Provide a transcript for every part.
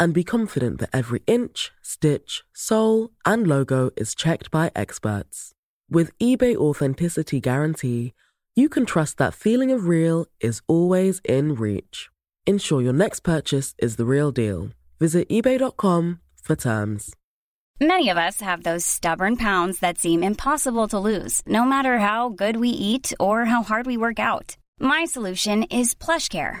and be confident that every inch, stitch, sole, and logo is checked by experts. With eBay Authenticity Guarantee, you can trust that feeling of real is always in reach. Ensure your next purchase is the real deal. Visit eBay.com for terms. Many of us have those stubborn pounds that seem impossible to lose, no matter how good we eat or how hard we work out. My solution is PlushCare.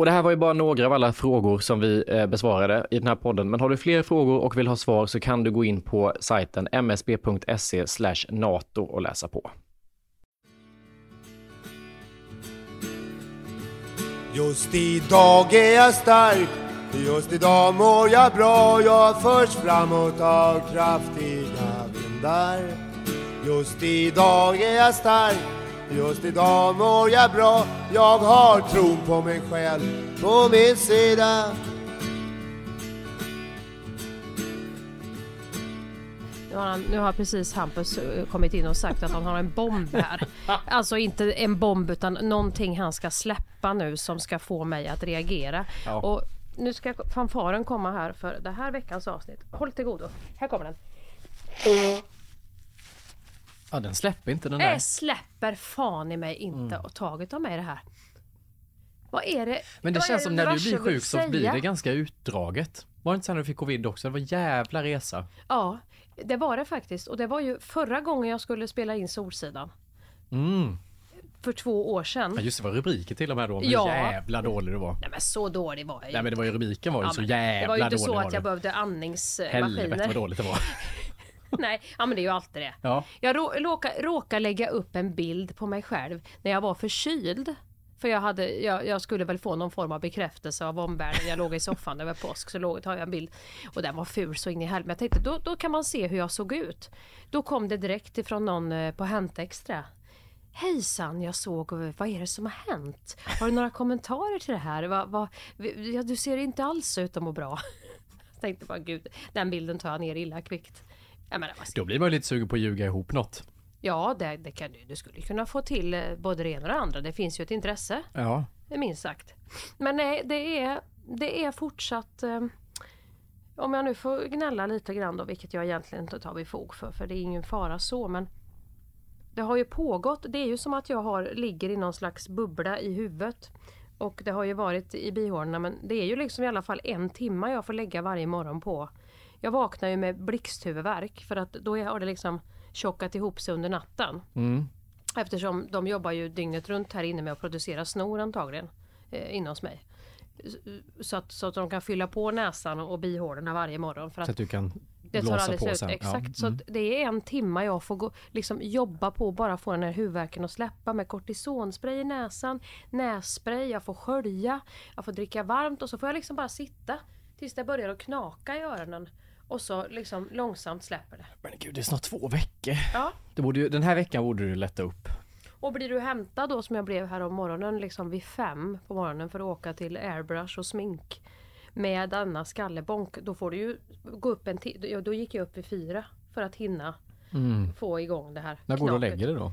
Och det här var ju bara några av alla frågor som vi eh, besvarade i den här podden. Men har du fler frågor och vill ha svar så kan du gå in på sajten msb.se nato och läsa på. Just idag är jag stark, just idag mår jag bra. Jag förs framåt av kraftiga vindar. Just idag är jag stark Just idag mår jag bra, jag har tron på mig själv på min sida. Nu har, han, nu har precis Hampus eh, kommit in och sagt att han har en bomb här. Alltså inte en bomb utan någonting han ska släppa nu som ska få mig att reagera. Ja. Och nu ska fanfaren komma här för det här veckans avsnitt. Håll till godo. Här kommer den. Ja, den släpper inte den där. Jag släpper fan i mig inte mm. taget av mig det här. Vad är det? Men det känns som när du blir sjuk så blir det ganska utdraget. Var det inte så när du fick covid också? Det var jävla resa. Ja, det var det faktiskt. Och det var ju förra gången jag skulle spela in Solsidan. Mm. För två år sedan. Ja just det, var rubriker till och med då om ja. hur jävla dålig du var. Nej men så dålig var jag ju. Nej men det var ju rubriken var ju ja, så jävla dålig Det var ju inte så att jag behövde andningsmaskiner. Helvete vad dåligt det var. Nej, ja men det är ju alltid det. Ja. Jag råkade råka lägga upp en bild på mig själv när jag var förkyld. För jag, hade, jag, jag, skulle väl få någon form av bekräftelse av omvärlden. Jag låg i soffan över påsk så låg, tar jag en bild. Och den var ful så in i helvete. Jag tänkte då, då kan man se hur jag såg ut. Då kom det direkt ifrån någon eh, på Hänt Extra. Hejsan, jag såg, vad är det som har hänt? Har du några kommentarer till det här? Va, va, ja, du ser inte alls ut att må bra. Jag tänkte bara gud, den bilden tar jag ner illa kvickt. Menar, Då blir man lite sugen på att ljuga ihop något. Ja, det, det kan du. Du skulle kunna få till eh, både det ena och det andra. Det finns ju ett intresse. Ja. Minst sagt. Men nej, det är, det är fortsatt eh, om jag nu får gnälla lite grann då, vilket jag egentligen inte tar fog för, för det är ingen fara så, men det har ju pågått. Det är ju som att jag har, ligger i någon slags bubbla i huvudet. Och det har ju varit i bihålorna, men det är ju liksom i alla fall en timme jag får lägga varje morgon på jag vaknar ju med blixthuvudvärk för att då har det liksom tjockat ihop sig under natten. Mm. Eftersom de jobbar ju dygnet runt här inne med att producera snor antagligen eh, inne hos mig. Så att, så att de kan fylla på näsan och, och bihålorna varje morgon. För att så att du kan det tar aldrig slut. Sen. Exakt. Ja. Så mm. det är en timme jag får gå, liksom jobba på bara få den här huvudvärken att släppa med kortisonspray i näsan, nässpray, jag får skölja, jag får dricka varmt och så får jag liksom bara sitta tills det börjar att knaka i öronen. Och så liksom långsamt släpper det. Men gud, det är snart två veckor. Ja. Det borde ju, den här veckan borde du lätta upp. Och blir du hämtad då som jag blev här om morgonen liksom vid fem på morgonen för att åka till airbrush och smink med denna skallebonk då får du ju gå upp en tid. Då gick jag upp vid fyra för att hinna mm. få igång det här. När går du och lägger dig då?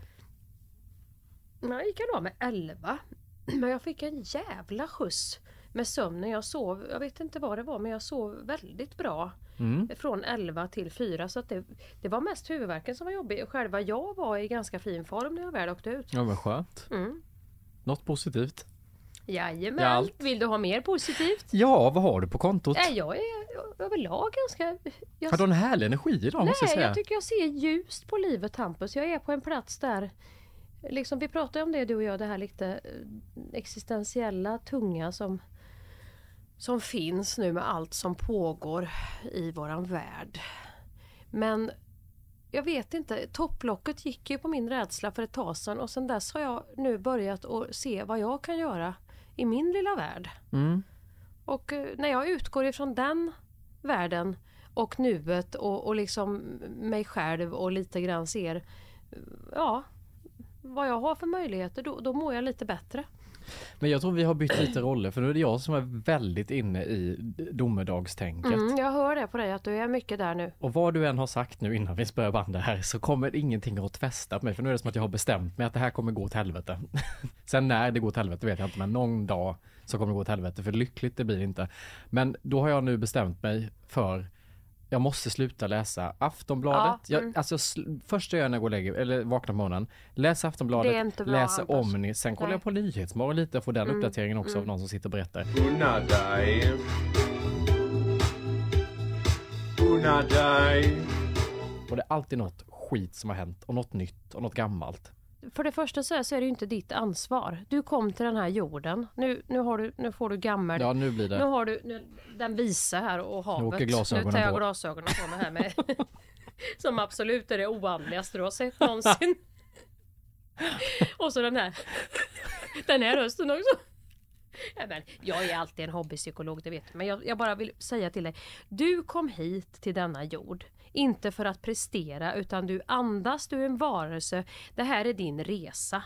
Jag gick jag då med elva. Men jag fick en jävla skjuts med sömnen. Jag sov, jag vet inte vad det var men jag sov väldigt bra. Mm. Från 11 till 4 så att det, det var mest huvudvärken som var jobbig. Själva jag var i ganska fin form när jag väl åkte ut. Ja vad skönt. Mm. Något positivt? Jajamän. Ja, Vill du ha mer positivt? Ja, vad har du på kontot? Nej, jag är överlag ganska... Jag... Har du en härlig energi idag Nej, måste jag säga? jag tycker jag ser ljust på livet Hampus. Jag är på en plats där Liksom, vi pratade om det du och jag, det här lite eh, existentiella, tunga som som finns nu med allt som pågår i våran värld. Men jag vet inte, topplocket gick ju på min rädsla för ett tag sedan och sen dess har jag nu börjat att se vad jag kan göra i min lilla värld. Mm. Och eh, när jag utgår ifrån den världen och nuet och, och liksom mig själv och lite grann ser ja, vad jag har för möjligheter, då, då mår jag lite bättre. Men jag tror vi har bytt lite roller för nu är det jag som är väldigt inne i domedagstänket. Mm, jag hör det på dig att du är mycket där nu. Och vad du än har sagt nu innan vi börjar banda här så kommer ingenting att fästa på mig för nu är det som att jag har bestämt mig att det här kommer gå åt helvete. Sen när det går åt helvete vet jag inte men någon dag så kommer det gå åt helvete för lyckligt det blir inte. Men då har jag nu bestämt mig för jag måste sluta läsa Aftonbladet. Ja, jag, mm. alltså, sl- första jag gör när jag går och lägger eller vaknar på morgonen, läsa Aftonbladet, Hampus. Omni, sen kollar jag på Nyhetsmorgon lite och får den Mm, uppdateringen också av mm. någon som sitter och berättar. Unna dig. Och det är alltid något skit som har hänt och något nytt och något gammalt. För det första så är så är det ju inte ditt ansvar. Du kom till den här jorden. Nu, nu, har du, nu får du gammel. Ja, nu blir Nu det. har du nu, den visa här och havet. åker glasögonen nu tar jag på. glasögonen på mig här med. som absolut är det oandligaste du har sett någonsin. och så den här. Den här rösten också. Ja, men jag är alltid en hobbypsykolog, det vet du. Men jag, jag bara vill säga till dig. Du kom hit till denna jord. Inte för att prestera utan du andas, du är en varelse. Det här är din resa.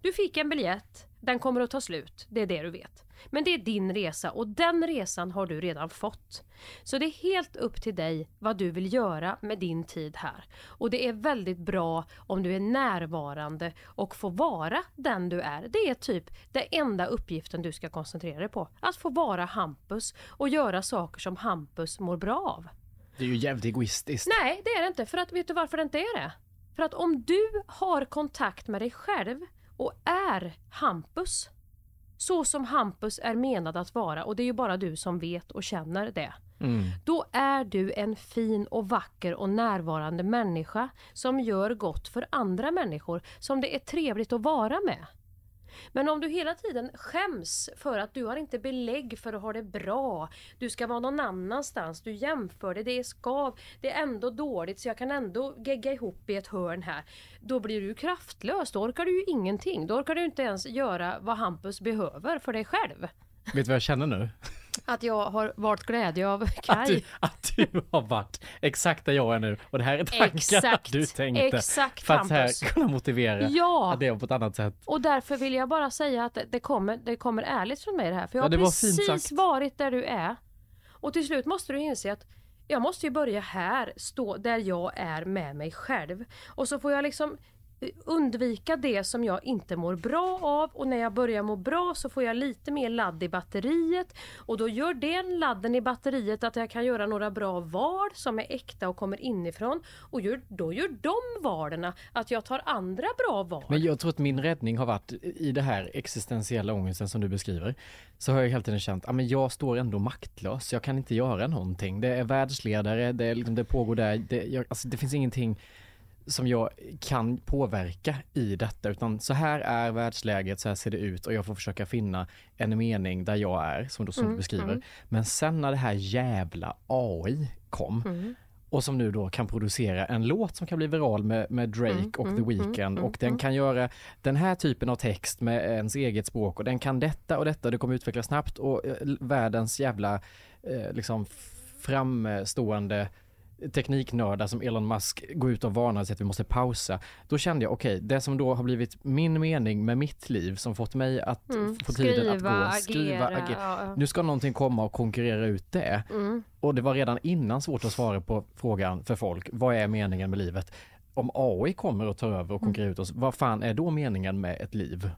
Du fick en biljett, den kommer att ta slut. Det är det du vet. Men det är din resa och den resan har du redan fått. Så det är helt upp till dig vad du vill göra med din tid här. Och det är väldigt bra om du är närvarande och får vara den du är. Det är typ den enda uppgiften du ska koncentrera dig på. Att få vara Hampus och göra saker som Hampus mår bra av. Det är ju jävligt egoistiskt. Nej, det är det inte. För att, vet du varför det inte är det? För att om du har kontakt med dig själv och är Hampus, så som Hampus är menad att vara, och det är ju bara du som vet och känner det. Mm. Då är du en fin och vacker och närvarande människa som gör gott för andra människor som det är trevligt att vara med. Men om du hela tiden skäms för att du har inte belägg för att ha det bra, du ska vara någon annanstans, du jämför det, det är skav, det är ändå dåligt så jag kan ändå gegga ihop i ett hörn här. Då blir du kraftlös, då orkar du ju ingenting. Då orkar du inte ens göra vad Hampus behöver för dig själv. Vet du vad jag känner nu? Att jag har varit glädje av Att Kaj. du, att du har varit exakt där jag är nu och det här är tankarna Exakt, du tänkte. exakt, för att här kunna motivera Ja. att det på ett annat sätt. Och därför vill jag bara säga att det- kommer, det kommer ärligt från mig det här. För jag Ja, har var fint precis varit där du är. Och till slut måste du inse att jag måste ju börja här, stå där jag är med mig själv. Och så får jag liksom undvika det som jag inte mår bra av och när jag börjar må bra så får jag lite mer ladd i batteriet och då gör den ladden i batteriet att jag kan göra några bra val som är äkta och kommer inifrån och gör, då gör de valen att jag tar andra bra val. Men jag tror att min räddning har varit i det här existentiella ångesten som du beskriver. Så har jag hela tiden känt, att jag står ändå maktlös. Jag kan inte göra någonting. Det är världsledare, det, är liksom, det pågår där. Det, jag, alltså, det finns ingenting som jag kan påverka i detta utan så här är världsläget, så här ser det ut och jag får försöka finna en mening där jag är som, du- som du beskriver. Men sen när det här jävla AI kom och som nu då kan producera en låt som kan bli viral med, med Drake och The Weeknd och den kan göra den här typen av text med ens eget språk och den kan detta och detta det kommer utvecklas snabbt och eh, världens jävla eh, liksom framstående tekniknördar som Elon Musk går ut och varnar och säger att vi måste pausa. Då kände jag okej, det som då har blivit min mening med mitt liv som fått mig att Mm. få tiden att Skriva, gå, skriva, agera, agera. ja, ja. Nu ska någonting komma och konkurrera ut det. Mm. Och det var redan innan svårt att svara på frågan för folk, vad är meningen med livet? Om AI kommer och tar över och konkurrerar ut oss, vad fan är då meningen med ett liv?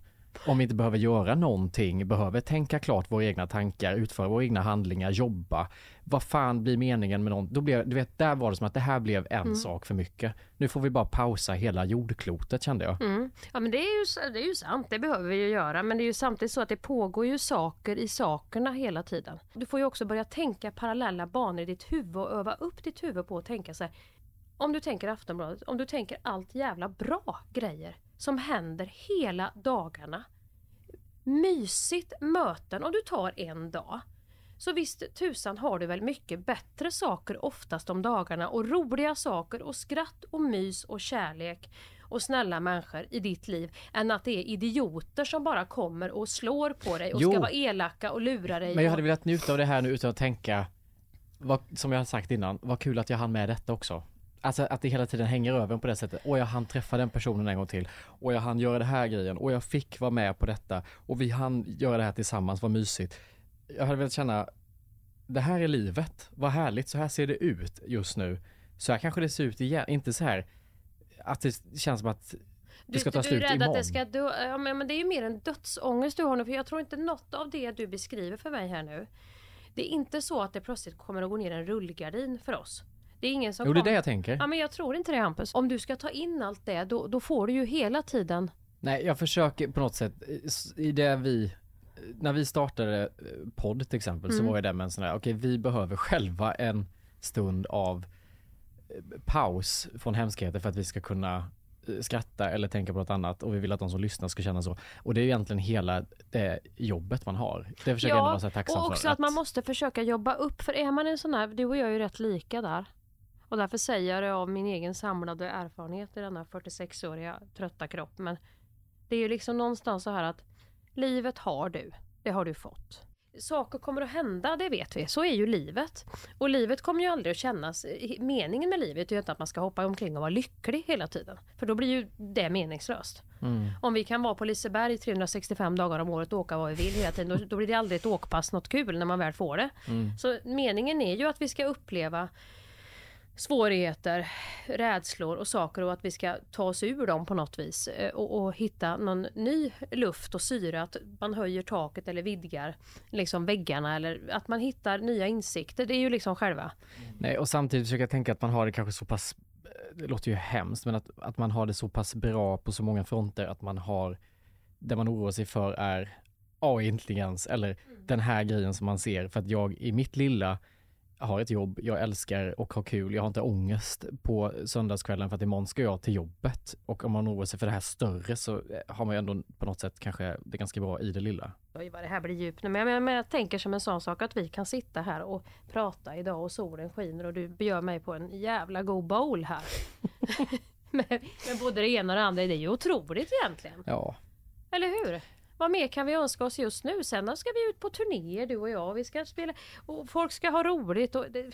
Om vi inte behöver göra någonting, behöver tänka klart våra egna tankar, utföra våra egna handlingar, jobba. Vad fan blir meningen med någon? Då blev, du vet, där var det som att det här blev en sak för mycket. Nu får vi bara pausa hela jordklotet kände jag. Mm. Ja men det är, ju, det är ju sant, det behöver vi ju göra. Men det är ju samtidigt så att det pågår ju saker i sakerna hela tiden. Du får ju också börja tänka parallella banor i ditt huvud och öva upp ditt huvud på att tänka så här. Om du tänker Aftonbladet, om du tänker allt jävla bra grejer som händer hela dagarna. Mysigt möten, om du tar en dag. Så visst tusan har du väl mycket bättre saker oftast om dagarna och roliga saker och skratt och mys och kärlek och snälla människor i ditt liv än att det är idioter som bara kommer och slår på dig och Jo. ska vara elaka och lura dig. Men jag hade velat njuta av det här nu utan att tänka, vad, som jag har sagt innan, vad kul att jag hann med detta också. Alltså att det hela tiden hänger över på det sättet. Och jag hann träffa den personen en gång till. Och jag hann göra det här grejen. Och jag fick vara med på detta. Och vi hann göra det här tillsammans, vad mysigt. Jag hade velat känna, det här är livet. Vad härligt, så här ser det ut just nu. Så här kanske det ser ut igen. Inte så här att det känns som att det ska ta du, slut du är rädd imorgon. att det ska dö. Ja, men, men det är ju mer en dödsångest du har nu. För jag tror inte något av det du beskriver för mig här nu. Det är inte så att det plötsligt kommer att gå ner en rullgardin för oss. Det är ingen som Jo, det är det jag tänker. Ja men jag tror inte det Hampus. Om du ska ta in allt det då, då får du ju hela tiden Nej, jag försöker på något sätt, i det vi, när vi startade eh, podd till exempel så Mm. var ju det med en sån här, okej vi behöver själva en stund av eh, paus från hemskheter för att vi ska kunna eh, skratta eller tänka på något annat och vi vill att de som lyssnar ska känna så. Och det är egentligen hela det jobbet man har. Det försöker jag ändå vara så tacksam och också för. att man måste försöka jobba upp. För är man en sån här, du och jag är ju rätt lika där. Och därför säger jag det av min egen samlade erfarenhet i denna 46-åriga trötta kropp. Men det är ju liksom någonstans så här att livet har du. Det har du fått. Saker kommer att hända, det vet vi. Så är ju livet. Och livet kommer ju aldrig att kännas... Meningen med livet är ju inte att man ska hoppa omkring och vara lycklig hela tiden. För då blir ju det meningslöst. Mm. Om vi kan vara på Liseberg 365 dagar om året och åka vad vi vill hela tiden, då, då blir det aldrig ett åkpass något kul när man väl får det. Mm. Så meningen är ju att vi ska uppleva svårigheter, rädslor och saker och att vi ska ta oss ur dem på något vis eh, och, och hitta någon ny luft och syre, att man höjer taket eller vidgar liksom väggarna eller att man hittar nya insikter. Det är ju liksom själva. Nej, och samtidigt försöker jag tänka att man har det kanske så pass, det låter ju hemskt, men att, att man har det så pass bra på så många fronter att man har, det man oroar sig för är AI-intelligens eller den här grejen som man ser för att jag i mitt lilla har ett jobb, jag älskar och har kul, jag har inte ångest på söndagskvällen för att imorgon ska jag till jobbet. Och om man oroar sig för det här större så eh, har man ju ändå på något sätt kanske det ganska bra i det lilla. Oj vad det här blir djupt nu. Men jag, men jag tänker som en sån sak att vi kan sitta här och prata idag och solen skiner och du bjöd mig på en jävla god bowl här. med, med både det ena och det andra. Det är ju otroligt egentligen. Ja, Eller hur? Vad mer kan vi önska oss just nu? Sen ska vi ut på turnéer du och jag. Vi ska spela och folk ska ha roligt. Och det,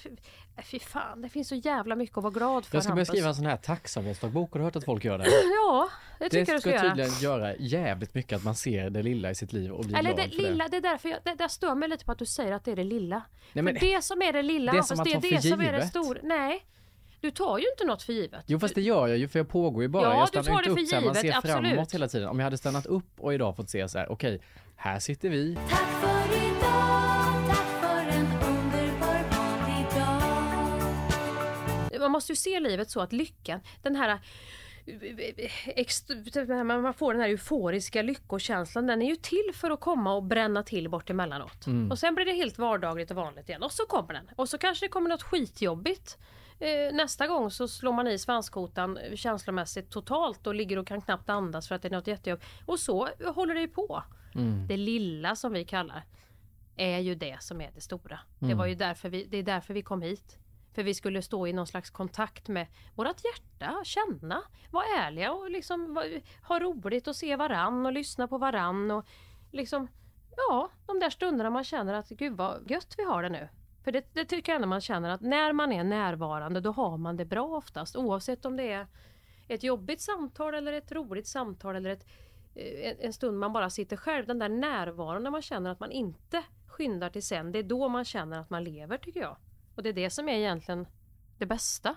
fy fan, det finns så jävla mycket att vara glad för jag ska börja skriva en sån här tacksamhetsdagbok, har du hört att folk gör det? Ja, det tycker Det jag du ska ska göra. tydligen göra jävligt mycket att man ser det lilla i sitt liv och blir Eller glad det för lilla, det är därför jag, det, det stör mig lite på att du säger att det är det lilla. Nej, men, För det som är det lilla, det Hampus, som man det är det som är det stora. Nej, du tar ju inte något för givet. Jo fast det gör jag ju för jag pågår ju bara. Ja, jag du stannar tar inte det för upp här, man ser givet, framåt absolut. hela tiden. Om jag hade stannat upp och idag fått se så här, okej, här sitter vi. Tack för idag, tack för en underbar idag. Man måste ju se livet så att lyckan, den här man får den här euforiska lyckokänslan, den är ju till för att komma och bränna till bort emellanåt. Och sen blir det helt vardagligt och vanligt igen och så kommer den. Och så kanske det kommer något skitjobbigt. Eh, nästa gång så slår man i svanskotan känslomässigt totalt och ligger och kan knappt andas för att det är något jättejobb. Och så håller det ju på. Det lilla som vi kallar är ju det som är det stora. Det var ju därför vi, det är därför vi kom hit. För vi skulle stå i någon slags kontakt med vårt hjärta, känna, vara ärliga och liksom ha roligt och se varann och lyssna på varann och liksom, ja, de där stunderna man känner att gud vad gött vi har det nu. För det, det tycker jag ändå man känner att när man är närvarande då har man det bra oftast oavsett om det är ett jobbigt samtal eller ett roligt samtal eller ett, eh, en, en stund man bara sitter själv. Den där närvaron när man känner att man inte skyndar till sen. Det är då man känner att man lever tycker jag. Och det är det som är egentligen det bästa.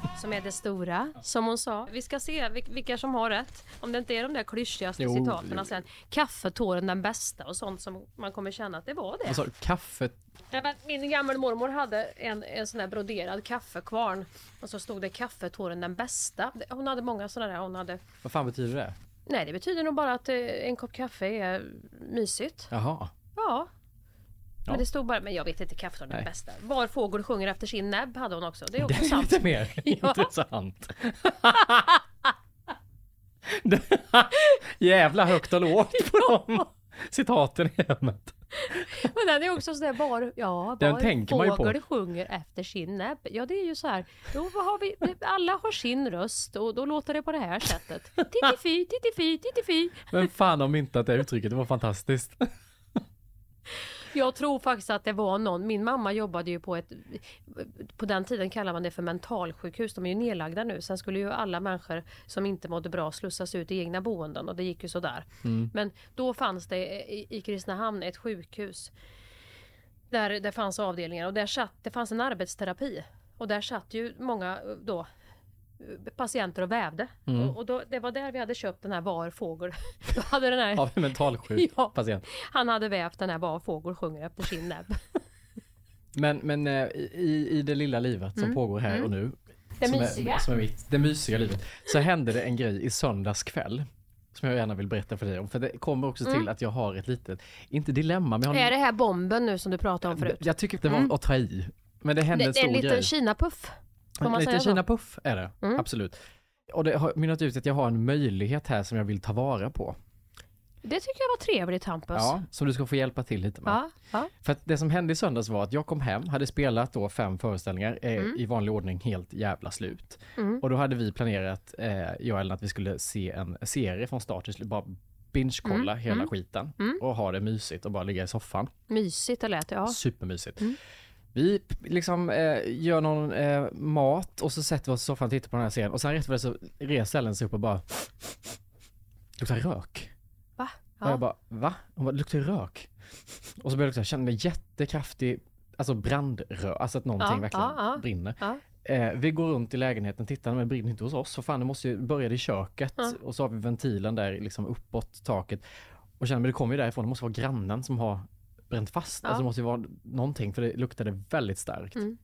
Som är det stora, som hon sa. Vi ska se vil- vilka som har rätt. Om det inte är de där klyschigaste Jo, citaten jo. sen. Kaffetåren den bästa och sånt som man kommer känna att det var det. Alltså, kaffe... Nej, men min gammelmormor hade en, en sån här broderad kaffekvarn. Och så stod det kaffetåren den bästa. Hon hade många sådana där. Hon hade... Vad fan betyder det? Nej det betyder nog bara att eh, en kopp kaffe är mysigt. Jaha. Ja. Det stod bara, men jag vet inte kaffetåren den Nej. bästa. Var fågel sjunger efter sin näbb hade hon också. Det är Det också är sant. lite mer intressant. Det- Jävla högt och lågt på de citaten i hemmet. Men den är också sådär var, ja, Den var tänker man ju på. sjunger efter sin näbb. Ja det är ju så här, då har vi, alla har sin röst och då låter det på det här sättet. Tittify, tittify, tittify. Men fan om inte att det uttrycket var fantastiskt. Jag tror faktiskt att det var någon, min mamma jobbade ju på ett, på den tiden kallade man det för mentalsjukhus, de är ju nedlagda nu. Sen skulle ju alla människor som inte mådde bra slussas ut i egna boenden och det gick ju sådär. Men då fanns det i, i Kristinehamn ett sjukhus. Där det fanns avdelningar och där satt, det fanns en arbetsterapi. Och där satt ju många då patienter och vävde. Och, och då, det var där vi hade köpt den här var fågel. Då hade den här, Av en mentalsjuk Ja. patient. han hade vävt den här var fågel sjunger efter sin näbb. Men, men eh, i, i det lilla livet som pågår här och nu. Mm. Det som mysiga. Är, som är mitt, det mysiga livet. Så hände det en grej i söndags kväll. Som jag gärna vill berätta för dig om. För det kommer också till att jag har ett litet, inte dilemma, men jag har Mm. Är det här bomben nu som du pratade om förut? Jag tycker det var att ta i. Men det hände Det, en det är stor en liten grej. Kina-puff. Får man så? Kina-puff är det, Mm. absolut. Och det har mynnat ut att jag har en möjlighet här som jag vill ta vara på. Det tycker jag var trevligt Hampus. Ja, som du ska få hjälpa till lite med. Ja, ja. För att det som hände i söndags var att jag kom hem, hade spelat då fem föreställningar eh, Mm. i vanlig ordning helt jävla slut. Och då hade vi planerat, eh, jag och Ellen, att vi skulle se en serie från start till slut, bara binge-kolla Mm. hela skiten och ha det mysigt och bara ligga i soffan. Mysigt det lät ja. Supermysigt. Vi liksom eh, gör någon eh, mat och så sätter vi oss i soffan och tittar på den här serien och sen rätt vad det så reser Ellen sig upp och bara luktar rök. Va? Och jag Ja. bara, va? Hon bara, luktar rök? Och så började jag lukta, kände mig jättekraftig, alltså brandrök, alltså att någonting Ja, verkligen ja, ja. brinner. Ja. Eh, vi går runt i lägenheten, tittar men det brinner inte hos oss. Så fan det måste ju börja i köket. Ja. Och så har vi ventilen där liksom uppåt taket. Och känner men det kommer ju därifrån, det måste vara grannen som har bränt fast. Ja. Alltså det måste ju vara någonting för det luktade väldigt starkt. Mm.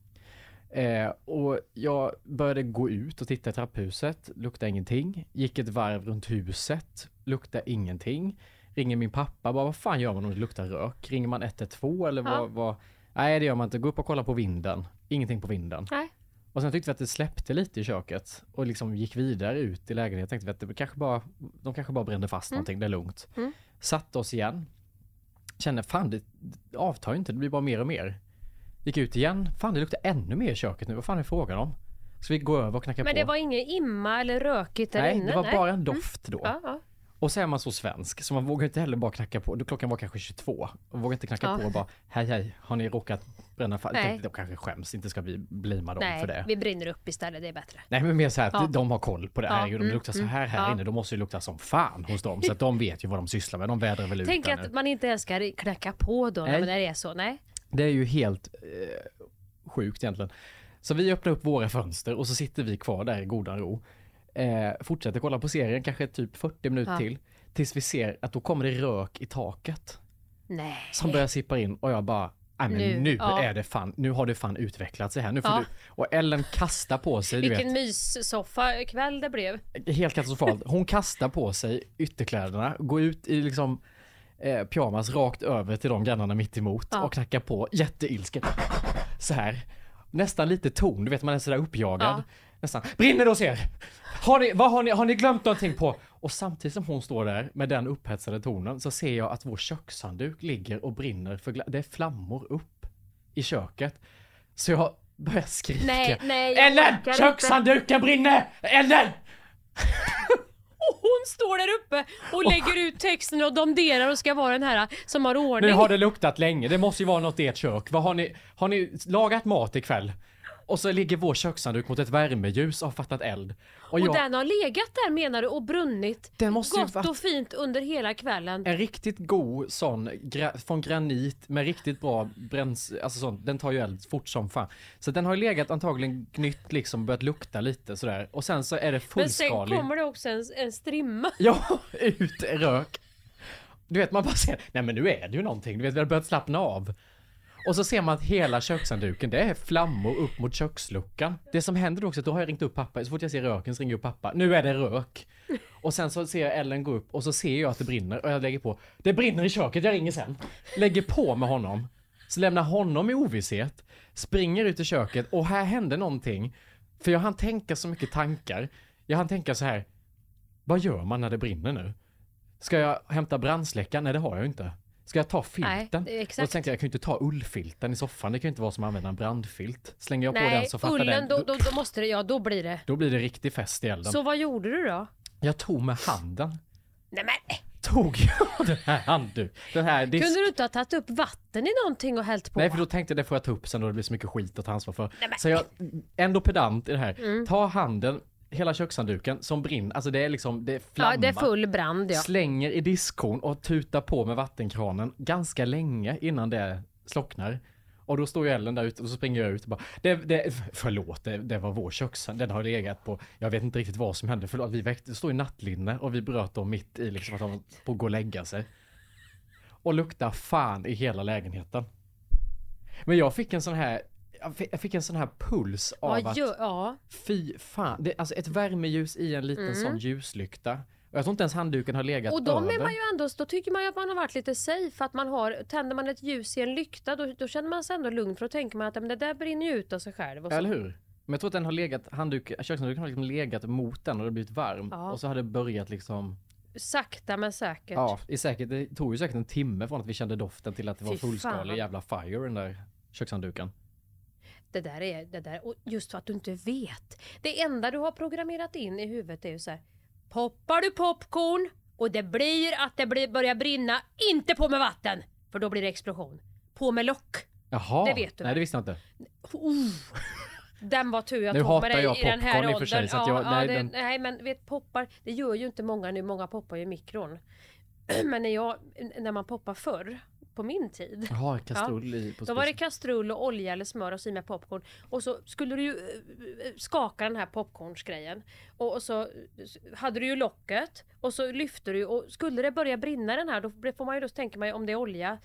Eh, och jag började gå ut och titta i trapphuset, luktade ingenting. Gick ett varv runt huset, luktade ingenting. Ringer min pappa, bara vad fan gör man om det luktar rök? Ringer man 112 eller Ja. vad, vad? Nej det gör man inte, gå upp och kolla på vinden. Ingenting på vinden. Nej. Och sen tyckte vi att det släppte lite i köket och liksom gick vidare ut i lägenheten. Tänkte vi att det kanske bara, de kanske bara brände fast någonting, det är lugnt. Mm. Satte oss igen. Kände fan det avtar ju inte, det blir bara mer och mer. Gick ut igen, fan det luktar ännu mer i köket nu, vad fan är frågan om? Ska vi gå över och knacka Men på? det var inget imma eller rökigt där Nej, inne? det var bara en doft då. Ja, ja. Och så är man så svensk så man vågar inte heller bara knacka på. Klockan var kanske 22. Och vågar inte knacka Ja. på och bara hej hej, har ni råkat bränna fast? De kanske skäms, inte ska vi blimma dem Nej, för det. vi brinner upp istället, det är bättre. Nej men mer så här att Ja. de har koll på det. Ja, Herregud, det mm, luktar så här här ja. inne, då måste det lukta som fan hos dem. Så att de vet ju vad de sysslar med. De vädrar väl ut Tänk att nu. man inte ens ska knacka på då när det är så. Nej. Det är ju helt eh, sjukt egentligen. Så vi öppnar upp våra fönster och så sitter vi kvar där i godan ro. Eh, fortsätter kolla på serien, kanske typ 40 minuter Ja. till. Tills vi ser att då kommer det rök i taket. Nej. Som börjar sippa in och jag bara Nej men nu, Nu, ja. är det fan, nu har det fan utvecklat sig här. Nu får Ja. du, och Ellen kastar på sig, Vilken vet, myssoffa kväll det blev. helt katastrofalt. Hon kastar på sig ytterkläderna, går ut i liksom eh, pyjamas rakt över till de grannarna mitt emot Ja. och knackar på jätteilsken. Så här. Nästan lite ton, du vet man är sådär uppjagad. Nästan. Brinner det hos er? Har ni, vad har, ni, har ni glömt någonting på? Och samtidigt som hon står där med den upphetsade tonen så ser jag att vår kökshandduk ligger och brinner för det är flammor upp i köket. Så jag börjar skrika. Nej, nej, Ellen! orkar inte." Kökshandduken brinner! Ellen! Och hon står där uppe och lägger ut texten och domderar och ska vara den här som har ordning. Nu har det luktat länge, det måste ju vara något i ert kök. Vad har ni, har ni lagat mat ikväll? Och så ligger vår kökshandduk mot ett värmeljus och har fattat eld. Och Och jag, den har legat där menar du och brunnit Den måste gott och fint under hela kvällen. en riktigt god sån gra, från granit med riktigt bra bräns, alltså sånt, den tar ju eld fort som fan. Så den har ju legat antagligen gnytt liksom, börjat lukta lite sådär. Och sen så är det Men sen kommer det också en, en strimma. Ja, ut rök. Du vet man bara ser, nej men nu är det ju någonting, du vet vi har börjat slappna av. Och så ser man att hela kökshandduken, det är flammor upp mot köksluckan. Det som händer då också, att då har jag ringt upp pappa, så fort jag ser röken så ringer jag upp pappa. Nu är det rök. Och sen så ser jag Ellen gå upp och så ser jag att det brinner och jag lägger på. Det brinner i köket, jag ringer sen. Lägger på med honom. Så lämnar honom i ovisshet. Springer ut i köket och här hände någonting. För jag hann tänka så mycket tankar. Jag hann tänka så här. Vad gör man när det brinner nu? Ska jag hämta brandsläckaren? Nej det har jag ju inte. Ska jag ta filten? Nej, exakt. Och så tänkte jag, jag kan ju inte ta ullfilten i soffan. Det kan ju inte vara som att använda en brandfilt. Slänger jag på den Nej, så fattar ullen, den. då, Då, då, måste det, ja då blir det. då blir det riktig fest i elden. Så vad gjorde du då? Jag tog med handen. Nej men, Tog jag den här handduk. Den här disk... kunde du inte ha tagit upp vatten i någonting och hällt på? Nej för då tänkte jag det får jag ta upp sen då det blir så mycket skit att ta ansvar för. Nej, men- Så jag, ändå pedant i det här. Mm. Ta handen, hela kökshandduken som brinner, alltså det är liksom, det är flamma. ja, det är full brand ja. Slänger i diskon och tutar på med vattenkranen ganska länge innan det slocknar. Och då står ju Ellen där ute och så springer jag ut och bara, det, det, förlåt, det, det var vår kökshand, den har legat på, jag vet inte riktigt vad som hände, förlåt, vi väckte, det står i nattlinne och vi bröt dem mitt i liksom att de var på att gå och lägga sig. Och luktar fan i hela lägenheten. Men jag fick en sån här, jag fick- en sån här puls av Vad att gör, ja. Fy fan, det, alltså ett värmeljus i en liten sån ljuslykta. Och jag tror inte ens handduken har legat Mm. Och då över. är man ju ändå, då tycker man ju att man har varit lite safe. Att man har, tänder man ett ljus i en lykta då, då känner man sig ändå lugn för då tänker man att men det där brinner ju ut av sig själv. Och så. Eller hur? Men jag tror att den har legat, handduk, kökshandduken har liksom legat mot den och det har blivit varm. Ja. Och så har det börjat liksom, Sakta men säkert. ja, i säkert, det tog ju säkert en timme från att vi kände doften till att det var fullskalig jävla fire den där kökshandduken. Det där är, det där, och just för att du inte vet. Det enda du har programmerat in i huvudet är ju så här. Poppar du popcorn och det blir att det blir, börjar brinna, inte på med vatten! För då blir det explosion. På med lock. Jaha, Det vet du nej det visste jag inte. Uh. Den var tur jag Nu tog med dig i den här åldern. sig, att jag- ja, nej, ja, det, den- nej men vet poppar, det gör ju inte många nu. Många poppar ju i mikron. Men när, jag, när man poppar förr på min tid. Jaha, kastrull i på Då var det kastrull och olja eller smör och så i med popcorn. Och så skulle du ju eh, skaka den här popcornsgrejen. Och, och så hade du ju locket. Och så lyfte du och skulle det börja brinna den här då får man ju då tänka mig om det är olja.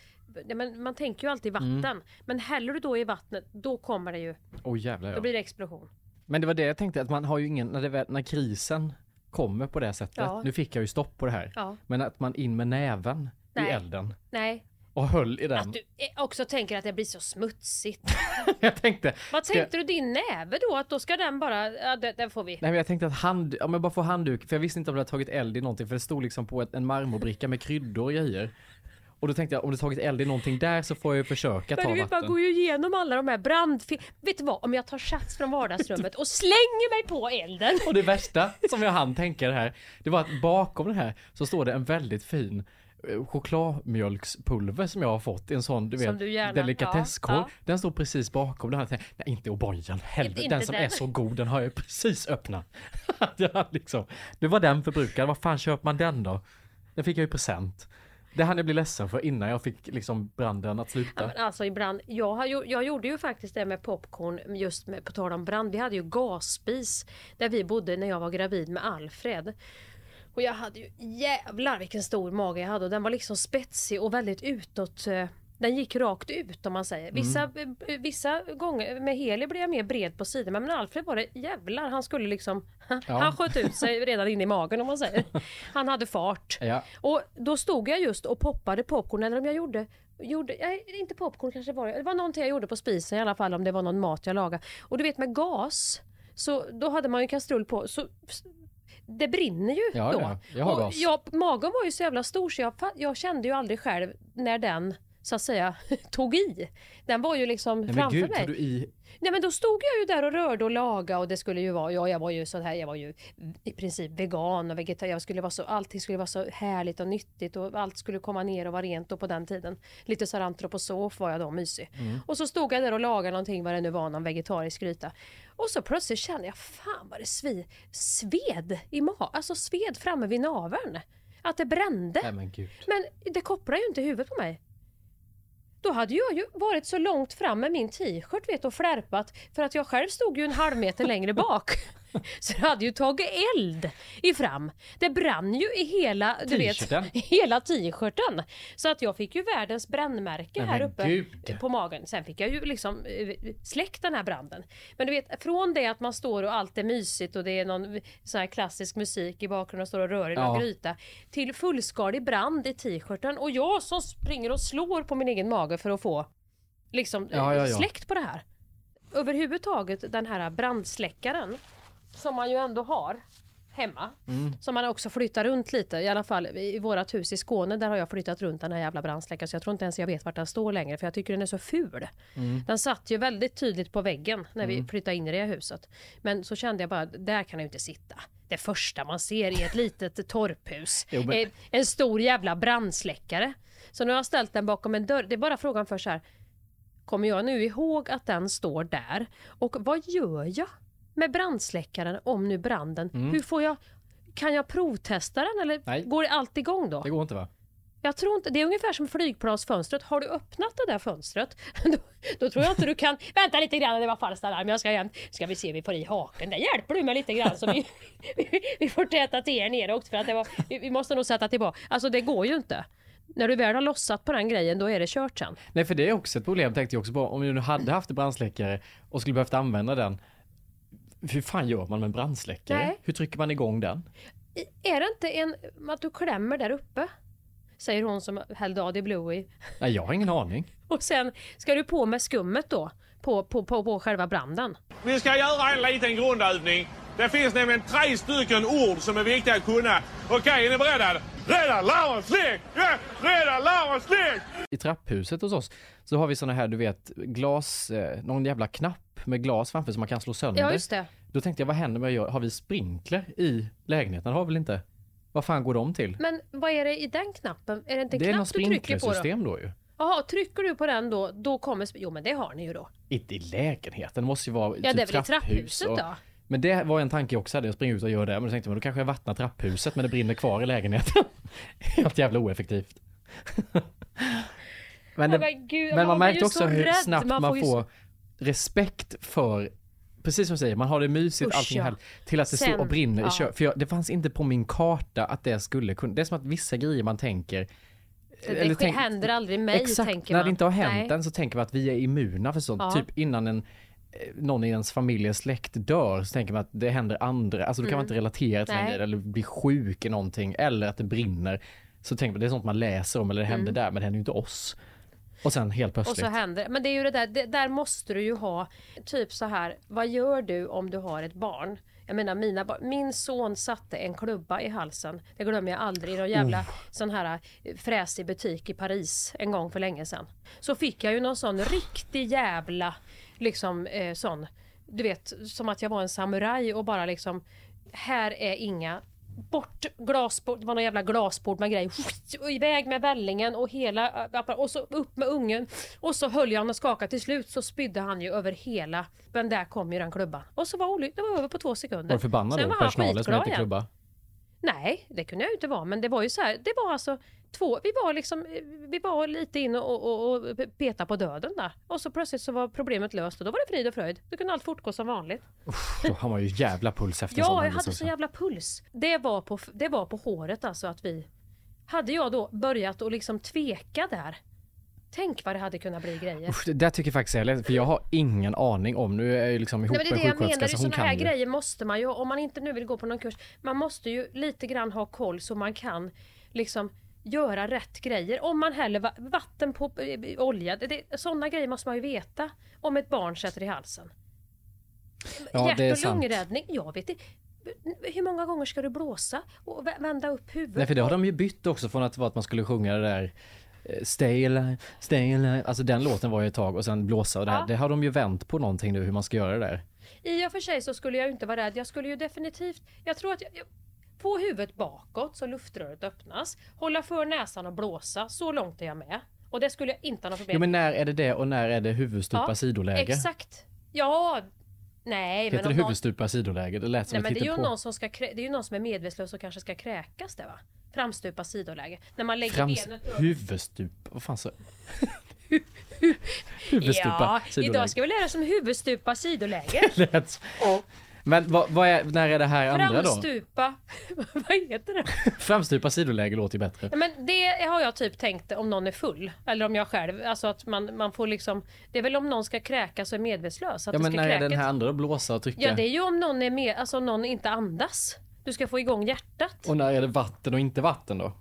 Ja, Men man tänker ju alltid vatten. Mm. Men häller du då i vattnet då kommer det ju. Åh jävlar Då ja. blir det explosion. Men det var det jag tänkte att man har ju ingen, när, det, väl- när krisen kommer på det sättet. Ja. Nu fick jag ju stopp på det här. Ja. Men att man in med näven Nej. i elden Nej. Och höll i den. Att du eh, också tänker att det blir så smutsigt. jag tänkte, Vad ska- tänkte du din näve då? Att då ska den bara, ja den, den får vi. Nej men jag tänkte att hand, ja men bara få handduk, för jag visste inte om det hade tagit eld i någonting för det stod liksom på ett, en marmorbricka med kryddor och grejer. Och då tänkte jag om det tagit eld i någonting där så får jag ju försöka ta Men du vet, man vatten. går ju igenom alla de här brandfil... Vet du vad? Om jag tar sats från vardagsrummet och slänger mig på elden. Och det värsta som jag hann tänka det här, det var att bakom det här så står det en väldigt fin chokladmjölkspulver som jag har fått i en sån du Som vet gärna- delikatesskorg. ja, ja. Den står precis bakom den här. Nej inte O'boyen, helvete. Inte Den som den. är så god den har jag precis öppnat. Jag liksom, det var den förbrukad, vad fan köper man den då? Den fick jag i present. Det hann jag bli ledsen för innan jag fick liksom branden att Ja, sluta. men alltså ibland, jag, har, jag gjorde ju faktiskt det med popcorn just med, på tal om brand. Vi hade ju gasspis där vi bodde när jag var gravid med Alfred. Och jag hade ju jävlar vilken stor mage jag hade och den var liksom spetsig och väldigt utåt. eh, Den gick rakt ut om man säger. Vissa, eh, vissa gånger med Heli blev jag mer bred på sidan men med Alfred var det jävlar han skulle liksom Han sköt ut sig redan in i magen om man säger. Han hade fart. Ja. Och då stod jag just och poppade popcorn eller om jag gjorde Gjorde, nej, inte popcorn kanske var det. Det var någonting jag gjorde på spisen i alla fall om det var någon mat jag lagade. Och du vet med gas, så då hade man ju kastrull på. Så det brinner ju Ja, då. ja, jag har och gas. Jag, magen var ju så jävla stor så jag, jag kände ju aldrig själv när den så att säga tog i. Den var ju liksom Nej framför gud, mig. i? Nej men då stod jag ju där och rörde och laga och det skulle ju vara, ja jag var ju så här, jag var ju i princip vegan och vegetarian, jag skulle vara så, allting skulle vara så härligt och nyttigt och allt skulle komma ner och vara rent och på den tiden. Lite så här antroposof var jag då, mysig. Och så stod jag där och lagade någonting, vad det nu var, någon vegetarisk gryta. Och så plötsligt kände jag, fan vad det svi, sved i magen, alltså sved framme vid naveln. Att det brände. Nej men. Men det kopplar ju inte huvudet på mig. Då hade jag ju varit så långt fram med min t-shirt vet, och flärpat för att jag själv stod ju en halv meter längre bak. Så det hade ju tagit eld i fram. Det brann ju i hela, du vet, hela t-shirten. Så att jag fick ju världens brännmärke Nej, här men uppe gud. på magen. Sen fick jag ju liksom eh, släckt den här branden. Men du vet, från det att man står och allt är mysigt och det är någon sån här klassisk musik i bakgrunden och står och rör i någon Ja. gryta. Till fullskalig brand i t-shirten och jag som springer och slår på min egen mage för att få liksom Ja, ja, ja. släckt på det här. Överhuvudtaget den här brandsläckaren som man ju ändå har hemma. Mm. Som man också flyttar runt lite. I alla fall i vårat hus i Skåne där har jag flyttat runt den här jävla brandsläckaren så jag tror inte ens jag vet vart den står längre för jag tycker den är så ful. Mm. Den satt ju väldigt tydligt på väggen när vi flyttade in i det huset. Men så kände jag bara, där kan jag ju inte sitta. Det första man ser i ett litet torphus. Jo, men- En stor jävla brandsläckare. Så nu har jag ställt den bakom en dörr. Det är bara frågan för så här. Kommer jag nu ihåg att den står där? Och vad gör jag med brandsläckaren om nu branden? Hur får jag... Kan jag provtesta den eller Mm. Nej. går allt igång då? Det går inte va? Jag tror inte, det är ungefär som flygplansfönstret. Har du öppnat det där fönstret, då, då tror jag inte du kan... Vänta lite grann, det var falskt alarm. Jag ska igen. Ska vi se, vi får i haken. Där hjälper du mig lite grann så vi, vi, vi får täta till er ner också för att det var, vi, vi måste nog sätta tillbaka. Alltså det går ju inte. När du väl har lossat på den grejen, då är det kört sen. Nej för det är också ett problem tänkte jag också på. Om du nu hade haft en brandsläckare och skulle behövt använda den. Hur fan gör man med en brandsläckare? Nej. Hur trycker man igång den? Är det inte en, att du klämmer där uppe? Säger hon som hällde AD Blue i. Nej jag har ingen aning. Och sen ska du på med skummet då, på, på, på, på själva branden. Vi ska göra en liten grundövning. Det finns nämligen tre stycken ord som är viktiga att kunna. Okej, är ni beredda? Rädda, larm, släck! Ja, rädda, larm, släck! I trapphuset hos oss så har vi såna här du vet glas, eh, någon jävla knapp med glas framför som man kan slå sönder. Ja, just det. Då tänkte jag vad händer med jag, har vi sprinkler i lägenheten? Det har vi väl inte? Vad fan går de till? Men vad är det i den knappen? Är det inte en det är något knapp du trycker på då? sprinklersystem då ju. Jaha, trycker du på den då, då kommer... Jo men det har ni ju då. Inte i lägenheten, det måste ju vara Ja typ det är väl i trapphus trapphuset och- då? Men det var en tanke jag också hade, jag springer ut och gör det. Men då tänkte jag, men då kanske jag vattnar trapphuset men det brinner kvar i lägenheten. Helt jävla oeffektivt. Men, det, men gud, men man märkte också så hur rädd. snabbt man, får ju får så- respekt för Precis som du säger, man har det mysigt, Usch, allting ja. härligt. Till att det står Sen- och brinner i ja. kö- För jag, det fanns inte på min karta att det skulle kunna, det är som att vissa grejer man tänker Det tänk- händer aldrig mig Exakt, tänker när man. det inte har hänt Nej. än så tänker man att vi är immuna för sånt. Ja. Typ innan en någon i ens familj eller släkt dör så tänker man att det händer andra, alltså då kan man inte relatera till Mm. Nej. grejen eller bli sjuk i någonting eller att det brinner. Så tänker man det är sånt man läser om eller det händer där men det händer ju inte oss. Och sen helt Mm. Och plötsligt. så händer Men det är ju det där, det, där måste du ju ha typ så här. Vad gör du om du har ett barn? Jag menar mina barn, min son satte en klubba i halsen. Det glömmer jag aldrig. I någon jävla sån här eh, fräsig butik i Paris en gång för länge sedan. Så fick jag ju någon sån riktig jävla liksom eh, sån. Du vet som att jag var en samuraj och bara liksom här är inga bort glasbord, det var någon jävla glasbord med. Och iväg med vällingen och hela och så upp med ungen. Och så höll jag honom och skakade. Till slut så spydde han ju över hela. Men där kom ju den klubban. Och så var det var över på två sekunder. Var du förbannad då? Personalen som igen. klubba? Nej, det kunde jag inte vara. Men det var ju så här, det var alltså två, vi var liksom, vi var lite inne och, och, och peta på döden där. Och så plötsligt så var problemet löst och då var det frid och fröjd. Då kunde allt fortgå som vanligt. Då har man ju jävla puls efter Ja, jag hade så jävla puls. Det var på, det var på håret alltså att vi... Hade jag då börjat att liksom tveka där. Tänk vad det hade kunnat bli grejer. Usch, det där tycker jag faktiskt är lätt, för jag har ingen aning om, nu är jag liksom ihop Nej, men det är det jag menar, så sådana här ju. grejer måste man ju, om man inte nu vill gå på någon kurs, man måste ju lite grann ha koll så man kan liksom göra rätt grejer. Om man häller va- vatten på eh, olja, det, det, sådana grejer måste man ju veta om ett barn sätter i halsen. Ja, Hjärt och lungräddning, jag vet inte. Hur många gånger ska du blåsa och vä- vända upp huvudet? Nej för det har de ju bytt också från att vara att man skulle sjunga det där eh, Stay alive, stay alive. Alltså den låten var ju ett tag och sen blåsa och det här. Ja. Det har de ju vänt på någonting nu hur man ska göra det där. I och för sig så skulle jag inte vara rädd. Jag skulle ju definitivt... Jag tror att jag, jag, få huvudet bakåt så luftröret öppnas. Hålla för näsan och blåsa. Så långt är jag med. Och det skulle jag inte ha något problem Jo men när är det det och när är det huvudstupa Ja, sidoläge? Exakt. Ja, nej Heter men det om någon, huvudstupa sidoläge? Det lät som nej, men det är ju på. någon som ska krä, det är ju någon som är medvetslös och kanske ska kräkas det va? Framstupa sidoläge. När man lägger Frams... benet upp. Huvudstupa, vad fan så? huvudstupa Ja, sidoläge. idag ska vi lära oss om huvudstupa sidoläge. Lät- Men vad, vad är, när är det här andra då? Framstupa, vad heter det? Framstupa sidoläge låter ju bättre. Ja, men det har jag typ tänkt om någon är full. Eller om jag själv. Alltså att man, man får liksom. Det är väl om någon ska kräkas och är medvetslös. Att Ja men när är den här andra då? Blåsa och trycka? Ja det är ju om någon är med, alltså om någon inte andas. Du ska få igång hjärtat. Och när är det vatten och inte vatten då?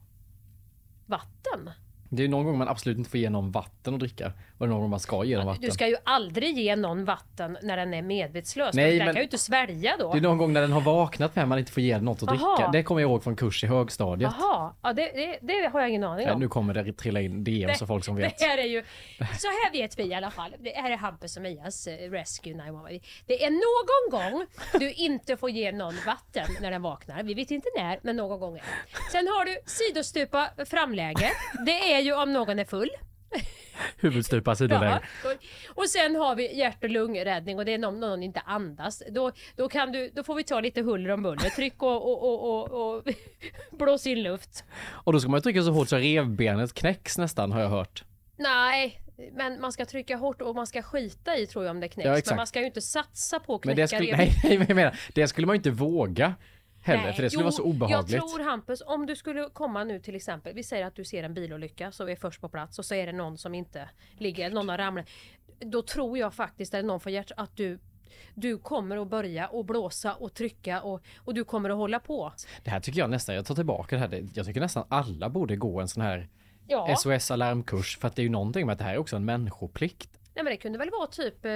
Vatten. Det är ju någon gång man absolut inte får ge någon vatten att dricka. Och någon gång man ska ge dem vatten. Du ska ju aldrig ge någon vatten när den är medvetslös. Nej, den men- kan ju inte svälja då. Det är någon gång när den har vaknat med man inte får ge den något att Aha. dricka. Det kommer jag ihåg från kurs i högstadiet. Jaha, ja, det, det, det har jag ingen aning Ja, om. nu kommer det trilla in DMs och folk som vet. Det här är ju, så här vet vi i alla fall. Det här är Hampus och Mias eh, Rescue 911. Det är någon gång du inte får ge någon vatten när den vaknar. Vi vet inte när, men någon gång är det. Sen har du sidostupa framläge. Det är ju om någon är full. Huvudstupa sidoläge. Ja. Och- sen har vi hjärt och lungräddning och det är om någon inte andas. Då, då, kan du, då får vi ta lite huller om buller. Tryck och, och, och, och, och blås in luft. Och då ska man trycka så hårt så revbenet knäcks nästan har jag hört. Nej, men man ska trycka hårt och man ska skita i tror jag om det knäcks. Ja, men man ska ju inte satsa på att Men knäcka det skulle, rev. nej, nej, men jag menar, det skulle man ju inte våga heller Nej, för det skulle jo, vara så obehagligt. Jag tror Hampus, om du skulle komma nu till exempel, vi säger att du ser en bilolycka så är först på plats och så är det någon som inte ligger, eller någon har ramlat. Då tror jag faktiskt, eller någon får hjärt, att du du kommer att börja och blåsa och trycka och, och du kommer att hålla på. Det här tycker jag nästan, jag tar tillbaka det här, jag tycker nästan alla borde gå en sån här Ja, SOS alarmkurs för att det är ju någonting med att det här är också en människoplikt. nej, men det kunde väl vara typ, eh,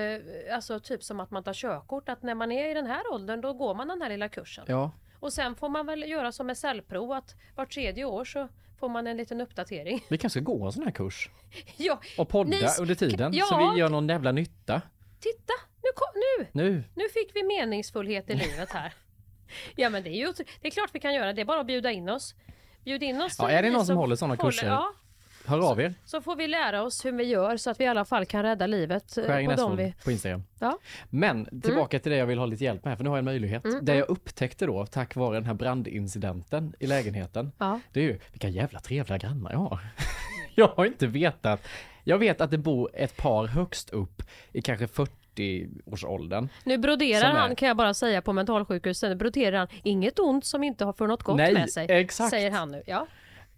alltså, typ som att man tar körkort, att när man är i den här åldern då går man den här lilla kursen. Ja, Och sen får man väl göra som med cellprov att var tredje år så får man en liten uppdatering. vi kanske ska gå en sån här kurs ja, och podda Ni- under tiden så ja. vi gör någon jävla nytta. titta! Nu, nu! Nu, Nu fick vi meningsfullhet i livet här. Ja men det är ju det är klart vi kan göra, det är bara att bjuda in oss. Bjud in oss. Ja, är det någon som håller såna kurser? Ja, hör av er. så får vi lära oss hur vi gör så att vi i alla fall kan rädda livet eh, Skäring på dem vi... på Instagram. Ja. Men tillbaka till det jag vill ha lite hjälp med, för nu har jag en möjlighet. Mm, Det jag upptäckte då, tack vare den här brandincidenten i lägenheten, Ja. det är ju vilka jävla trevliga grannar jag har. Jag har inte vetat Jag vet att det bor ett par högst upp i kanske 40-årsåldern. Nu broderar är- han kan jag bara säga på mentalsjukhuset, nu broderar han inget ont som inte har för något gott Nej, med sig. exakt. Säger han nu. Ja.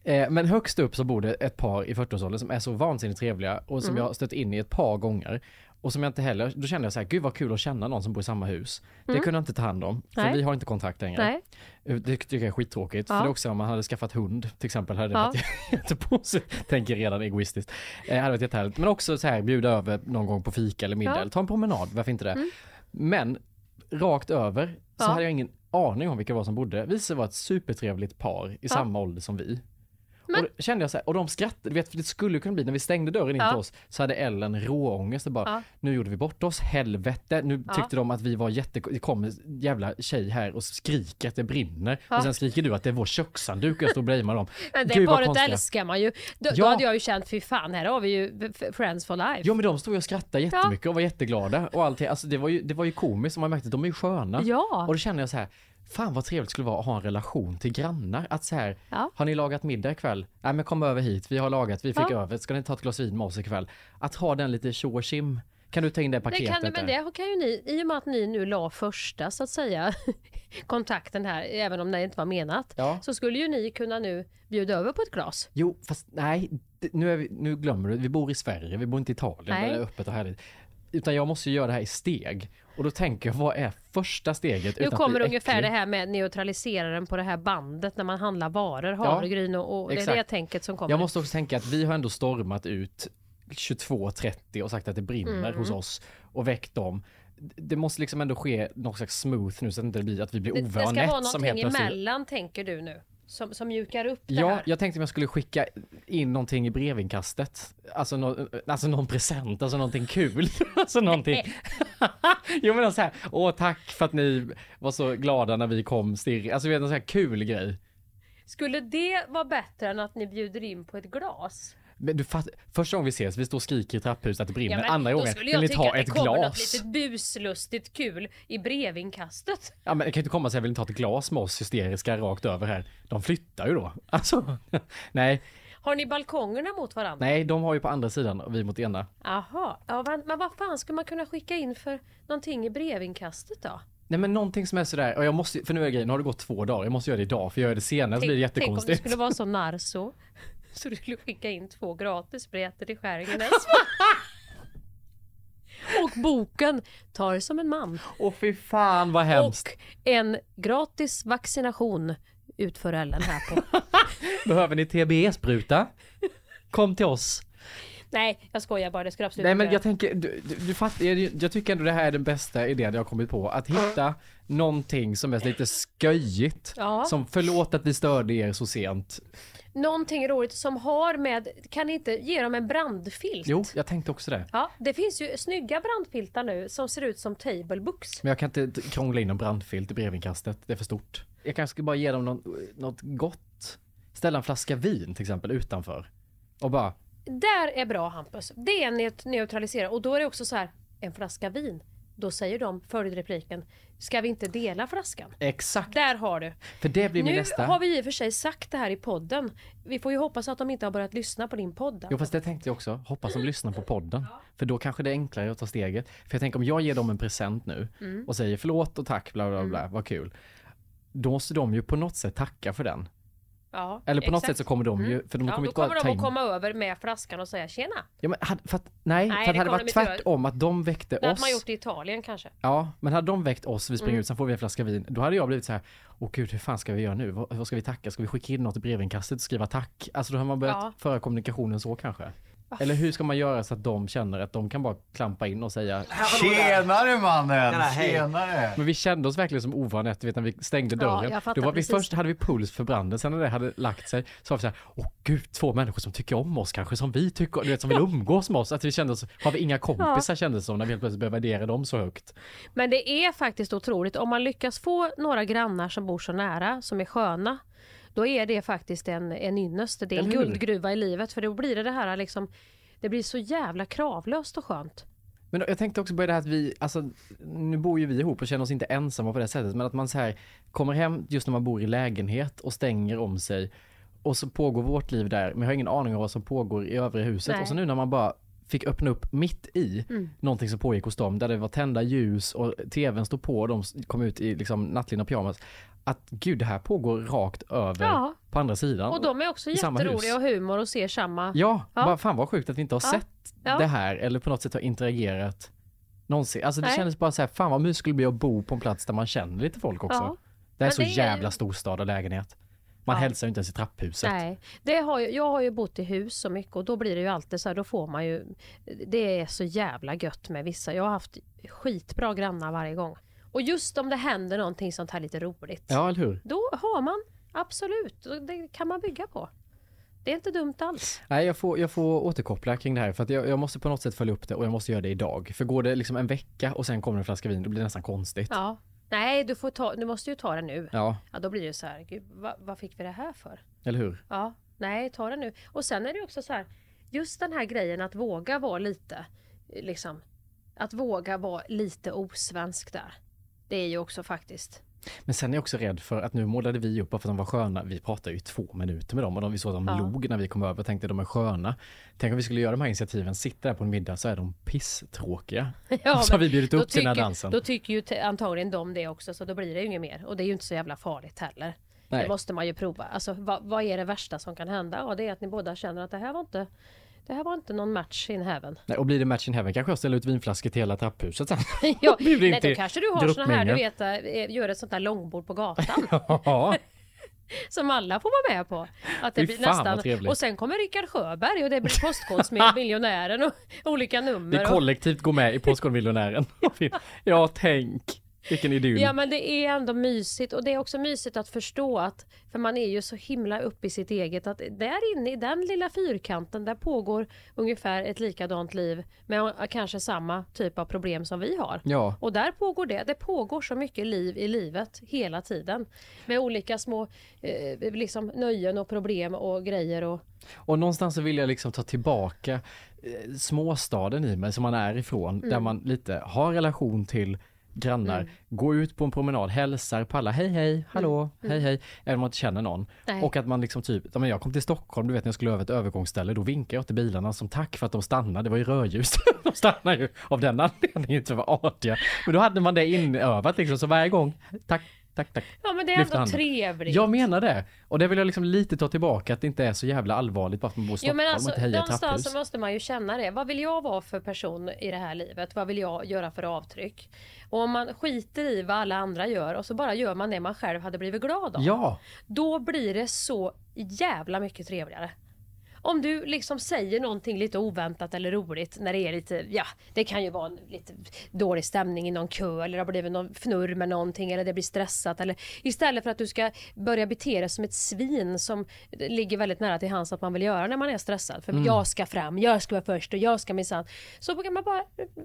Eh, men högst upp så bor det ett par i 40-årsåldern som är så vansinnigt trevliga och som Mm. jag har stött in i ett par gånger. Och som jag inte heller, då kände jag så här, gud vad kul att känna någon som bor i samma hus. Det Mm. kunde jag inte ta hand om, för Nej. vi har inte kontakt längre. Nej. Eh, Det tycker jag är skittråkigt, Ja. för det är också om man hade skaffat hund till exempel, hade det Ja. varit jättepositivt. Tänker redan egoistiskt. Eh, hade varit jättehärligt. Men också så här, bjuda över någon gång på fika eller middag, Ja. eller ta en promenad, varför inte det? Mm. Men rakt över så Ja. hade jag ingen aning om vilka det var som bodde. Sig vara ett supertrevligt par i samma ålder som vi. Men- Och kände jag så här, och de skrattade, du vet för det skulle kunna bli, när vi stängde dörren in Ja. till oss så hade Ellen råångest och bara, Ja. nu gjorde vi bort oss, helvete, nu Ja. tyckte de att vi var jätte, det kom en jävla tjej här och skriker att det brinner. Och sen skriker du att det är vår kökshandduk och jag står och blamear dem. Men det Gud, paret älskar man ju. Då, då hade jag ju känt, fy fan, här har vi ju friends for life. Ja men de stod ju och skrattade jättemycket och var jätteglada och allting, alltså det var ju, det var ju komiskt och man märkte att de är ju sköna. Ja. Och då kände jag så här, fan vad trevligt det skulle vara att ha en relation till grannar. Att så här, Ja. har ni lagat middag ikväll? Nej men kom över hit, vi har lagat, vi fick Ja. över, ska ni ta ett glas vin med oss ikväll? Att ha den lite tjo och tjim. Kan du ta in det paketet? kan, men det kan ju ni, i och med att ni nu la första så att säga kontakten här, även om det inte var menat, Ja. så skulle ju ni kunna nu bjuda över på ett glas. Jo, fast nej, nu, vi, nu glömmer du, vi bor i Sverige, vi bor inte i Italien Nej. där det är öppet och härligt. Utan jag måste göra det här i steg. Och då tänker jag, vad är första steget? Nu kommer ungefär det här med neutraliseraren på det här bandet när man handlar varor, havregryn och, och det är det tänket som kommer. Jag måste också tänka att vi har ändå stormat ut 22.30 och sagt att det brinner Mm. hos oss och väckt dem. Det måste liksom ändå ske något slags smooth nu så att det inte blir att vi blir det, det ska vara någonting emellan tänker du nu, som, som mjukar upp det Ja, här. jag tänkte om jag skulle skicka in någonting i brevinkastet. Alltså, nå- alltså någon present, alltså någonting kul. alltså någonting. jo men så här, åh tack för att ni var så glada när vi kom stirrig. Alltså vet, en sån här kul grej. Skulle det vara bättre än att ni bjuder in på ett glas? Men du fatt, första gången vi ses, vi står och skriker i trapphuset att det brinner. men Andra då gången, skulle vill jag ni tycka ta att det ett kommer något glas? litet buslustigt kul i brevinkastet. Ja men det kan ju inte komma och säga, vill ni ta ett glas med oss hysteriska rakt över här? De flyttar ju då. Alltså, nej, Har ni balkongerna mot varandra? nej, de har ju på andra sidan och vi mot ena. Aha. Ja, men, vad fan skulle man kunna skicka in för någonting i brevinkastet då? Nej men någonting som är sådär, och jag måste, för nu är grejen, nu har det gått två dagar, jag måste göra det idag, för gör jag det senare så blir det tänk om det jättekonstigt. skulle vara så narso. Så du skulle skicka in två gratisbiljetter till Skäringenäs. Och boken Tar som en man. Åh fy fan vad hemskt. Och en gratis vaccination utför Ellen här på. Behöver ni TBE-spruta? Kom till oss. Nej, jag skojar bara. Det skulle absolut Nej men jag tänker, du, du, du fattar, jag, jag tycker ändå det här är den bästa idén jag har kommit på. Att hitta någonting som är lite sköjigt. Ja. Som förlåt att vi störde er så sent. Någonting roligt som har med... Kan ni inte ge dem en brandfilt? Jo, jag tänkte också det. Ja, det finns ju snygga brandfiltar nu som ser ut som table books. Men jag kan inte krångla in en brandfilt i brevinkastet, det är för stort. Jag kanske ska bara ge dem någon, något gott. Ställa en flaska vin till exempel utanför. Och bara, Där är bra Hampus. Det är neut- neutralisera och då är det också så här, en flaska vin. Då säger de följdrepliken, ska vi inte dela flaskan? exakt. Där har du. För det blir min Nu nästa. har vi i och för sig sagt det här i podden. Vi får ju hoppas att de inte har börjat lyssna på din podd. Jo fast det tänkte jag också, hoppas de lyssnar på podden. För då kanske det är enklare att ta steget. För jag tänker om jag ger dem en present nu Mm. och säger förlåt och tack bla bla bla, vad kul. Då måste de ju på något sätt tacka för den. Ja, Eller på något exakt. sätt så kommer de ju, för de Ja, kommer då inte kommer de in... att komma över med flaskan och säga tjena. Ja, men hade, för att, nej, Nej, för det hade varit tvärtom att de väckte Det hade oss. man gjort i Italien kanske. Ja, men hade de väckt oss, vi springer Mm. ut, sen får vi en flaska vin. Då hade jag blivit så här, åh gud hur fan ska vi göra nu? Vad, vad ska vi tacka? Ska vi skicka in något i brevinkastet och skriva tack? Alltså då har man börjat Ja. föra kommunikationen så kanske. Eller hur ska man göra så att de känner att de kan bara klampa in och säga Tjenare mannen! Tjena. Tjenare! Men vi kände oss verkligen som ovana efter, vet, när vi stängde Ja, dörren. fattar Då var vi först hade vi puls för branden, sen när det hade lagt sig så var vi så här, åh gud, två människor som tycker om oss kanske, som vi tycker, du vet, som vill umgås med oss. Att vi kände oss, har vi inga kompisar kändes det som när vi helt plötsligt började värdera dem så högt. Men det är faktiskt otroligt. Om man lyckas få några grannar som bor så nära, som är sköna, då är det faktiskt en, en ynnest. Det är en guldgruva i livet. För då blir det det här liksom, det blir så jävla kravlöst och skönt. Men jag tänkte också på det här att vi, alltså nu bor ju vi ihop och känner oss inte ensamma på det sättet, men att man så här kommer hem just när man bor i lägenhet och stänger om sig och så pågår vårt liv där, men jag har ingen aning om vad som pågår i övriga huset. Nej. Och så nu när man bara fick öppna upp mitt i Mm. någonting som pågick hos dem, där det var tända ljus och tvn stod på och de kom ut i liksom nattlinne och pyjamas. Att gud, det här pågår rakt över Ja. på andra sidan. Och de är också jätteroliga och humor och ser samma. Ja, Ja. Bara, fan vad sjukt att vi inte har Ja. sett Ja. det här eller på något sätt har interagerat någonsin. Alltså det Nej. kändes bara så här, fan vad mysigt skulle bli att bo på en plats där man känner lite folk också. Det är Men så det är- jävla storstad och lägenhet. Man Ja. hälsar ju inte ens i trapphuset. Nej, det har ju, jag har ju bott i hus så mycket och då blir det ju alltid så här, då får man ju, det är så jävla gött med vissa. Jag har haft skitbra grannar varje gång. Och just om det händer någonting sånt här lite roligt, Ja, eller hur? då har man absolut, det kan man bygga på. Det är inte dumt alls. Nej, jag får, jag får återkoppla kring det här för att jag, jag måste på något sätt följa upp det och jag måste göra det idag. För går det liksom en vecka och sen kommer en flaska vin, då blir det nästan konstigt. Ja. Nej, du, får ta, du måste ju ta det nu. Ja, Ja, då blir det så här, gud, vad, vad fick vi det här för? eller hur? Ja, nej, ta det nu. Och sen är det också så här, just den här grejen att våga vara lite, liksom, att våga vara lite osvensk där. Det är ju också faktiskt, Men sen är jag också rädd för att nu målade vi upp för att de var sköna. Vi pratade ju två minuter med dem och de, vi såg att de Ja. log när vi kom över och tänkte de är sköna. Tänk om vi skulle göra de här initiativen, sitta där på en middag så är de pisstråkiga. Ja, så har vi bjudit upp till den här tycker- dansen. Då tycker ju antagligen de det också, så då blir det ju inget mer. Och det är ju inte så jävla farligt heller. Nej. Det måste man ju prova. Alltså vad, vad är det värsta som kan hända? Ja, det är att ni båda känner att det här var inte, det här var inte någon match in heaven. Nej, och blir det match in heaven kanske jag ställer ut vinflaskor till hela trapphuset sen. Ja, nej, då kanske du har såna här, du vet, eh, gör ett sånt där långbord på gatan. Ja, som alla får vara med på. Att det blir nästan... Och sen kommer Rickard Sjöberg och det blir Postkodmiljonären och olika nummer. vi och... kollektivt går med i Postkodmiljonären. ja, tänk. Vilken idyll. Ja men det är ändå mysigt och det är också mysigt att förstå att för man är ju så himla uppe i sitt eget att där inne i den lilla fyrkanten där pågår ungefär ett likadant liv med kanske samma typ av problem som vi har. Ja. Och där pågår det. Det pågår så mycket liv i livet hela tiden. Med olika små eh, liksom nöjen och problem och grejer och Och någonstans så vill jag liksom ta tillbaka eh, småstaden i mig som man är ifrån, där Mm. man lite har relation till grannar, går ut på en promenad, hälsar på alla, hej hej, hallå, Mm. hej hej, även om man inte känner någon. Nej. Och att man liksom typ, men jag kom till Stockholm, du vet när jag skulle över ett övergångsställe, då vinkade jag till bilarna som tack för att de stannade, det var ju rödljus. de stannar ju av den anledningen, inte för att vara artiga. Men då hade man det inövat liksom, så varje gång, tack, tack, tack. Ja men det är Lyfter ändå handen. trevligt. Jag menar det. Och det vill jag liksom lite ta tillbaka, att det inte är så jävla allvarligt bara för att man bor i Jo Stockholm men alltså och inte hejar någonstans så måste man ju känna det. Vad vill jag vara för person i det här livet? Vad vill jag göra för avtryck? Och om man skiter i vad alla andra gör och så bara gör man det man själv hade blivit glad av. Ja, Då blir det så jävla mycket trevligare. Om du liksom säger någonting lite oväntat eller roligt när det är lite, ja, det kan ju vara en lite dålig stämning i någon kö eller det har blivit någon fnurr med någonting eller det blir stressat eller istället för att du ska börja bete dig som ett svin som ligger väldigt nära till hands att man vill göra när man är stressad. För jag ska fram, jag ska vara först och jag ska minsann. Så kan man bara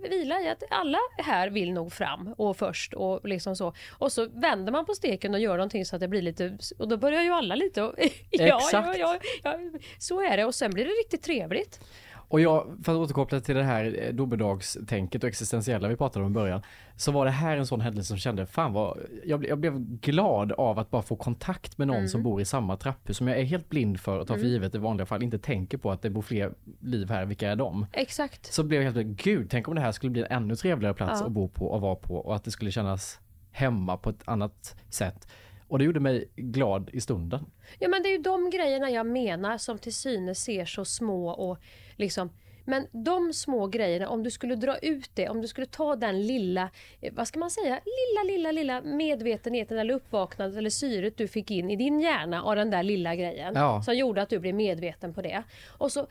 vila i att alla här vill nog fram och först och liksom så. Och så vänder man på steken och gör någonting så att det blir lite, och då börjar ju alla lite och, ja, Exakt. ja, ja, ja, så är det och sen blir det riktigt trevligt. och jag, för att återkoppla till det här eh, domedagstänket och existentiella vi pratade om i början, så var det här en sån händelse som kände, fan vad, jag, blev- jag blev glad av att bara få kontakt med någon Mm. som bor i samma trapphus som jag är helt blind för och tar för givet i vanliga fall, inte tänker på att det bor fler liv här, vilka är de? Exakt. Så blev jag helt, gud, tänk om det här skulle bli en ännu trevligare plats Ja. att bo på och vara på och att det skulle kännas hemma på ett annat sätt. Och det gjorde mig glad i stunden. Ja men det är ju de grejerna jag menar som till synes ser så små och liksom men de små grejerna, om du skulle dra ut det, om du skulle ta den lilla, eh, vad ska man säga, lilla, lilla, lilla medvetenheten eller uppvaknandet eller syret du fick in i din hjärna av den där lilla grejen Ja. som gjorde att du blev medveten på det. Och så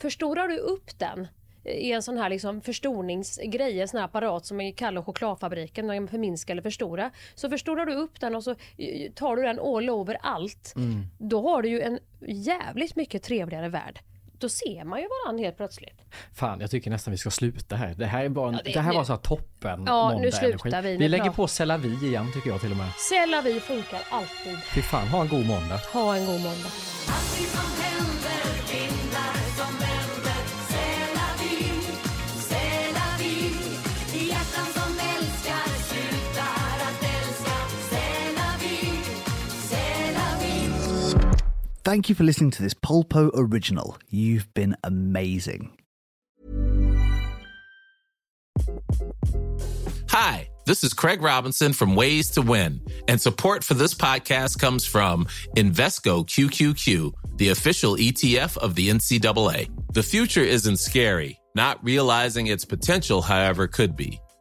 förstorar du upp den i en sån här liksom förstoringsgrej, en sån här apparat som Kalle och chokladfabriken, när man förminskar eller förstora. Så förstorar du upp den och så eh, tar du den all over allt. Då har du ju en jävligt mycket trevligare värld. Då ser man ju varandra helt plötsligt. Fan, jag tycker nästan vi ska sluta här. Det här, är bara en, Ja, det, det- här nu- var så här toppen Ja, nu slutar vi. Nu Vi lägger pratar- på C'est la vie igen tycker jag till och med. C'est la vie funkar alltid. Fy fan, ha en god måndag. Ha en god måndag. Thank you for listening to this Polpo original. You've been amazing. Hi, this is Craig Robinson from Ways to Win, and support for this podcast comes from Invesco QQQ, the official ETF of the NCAA. The future isn't scary. Not realizing its potential, however, could be.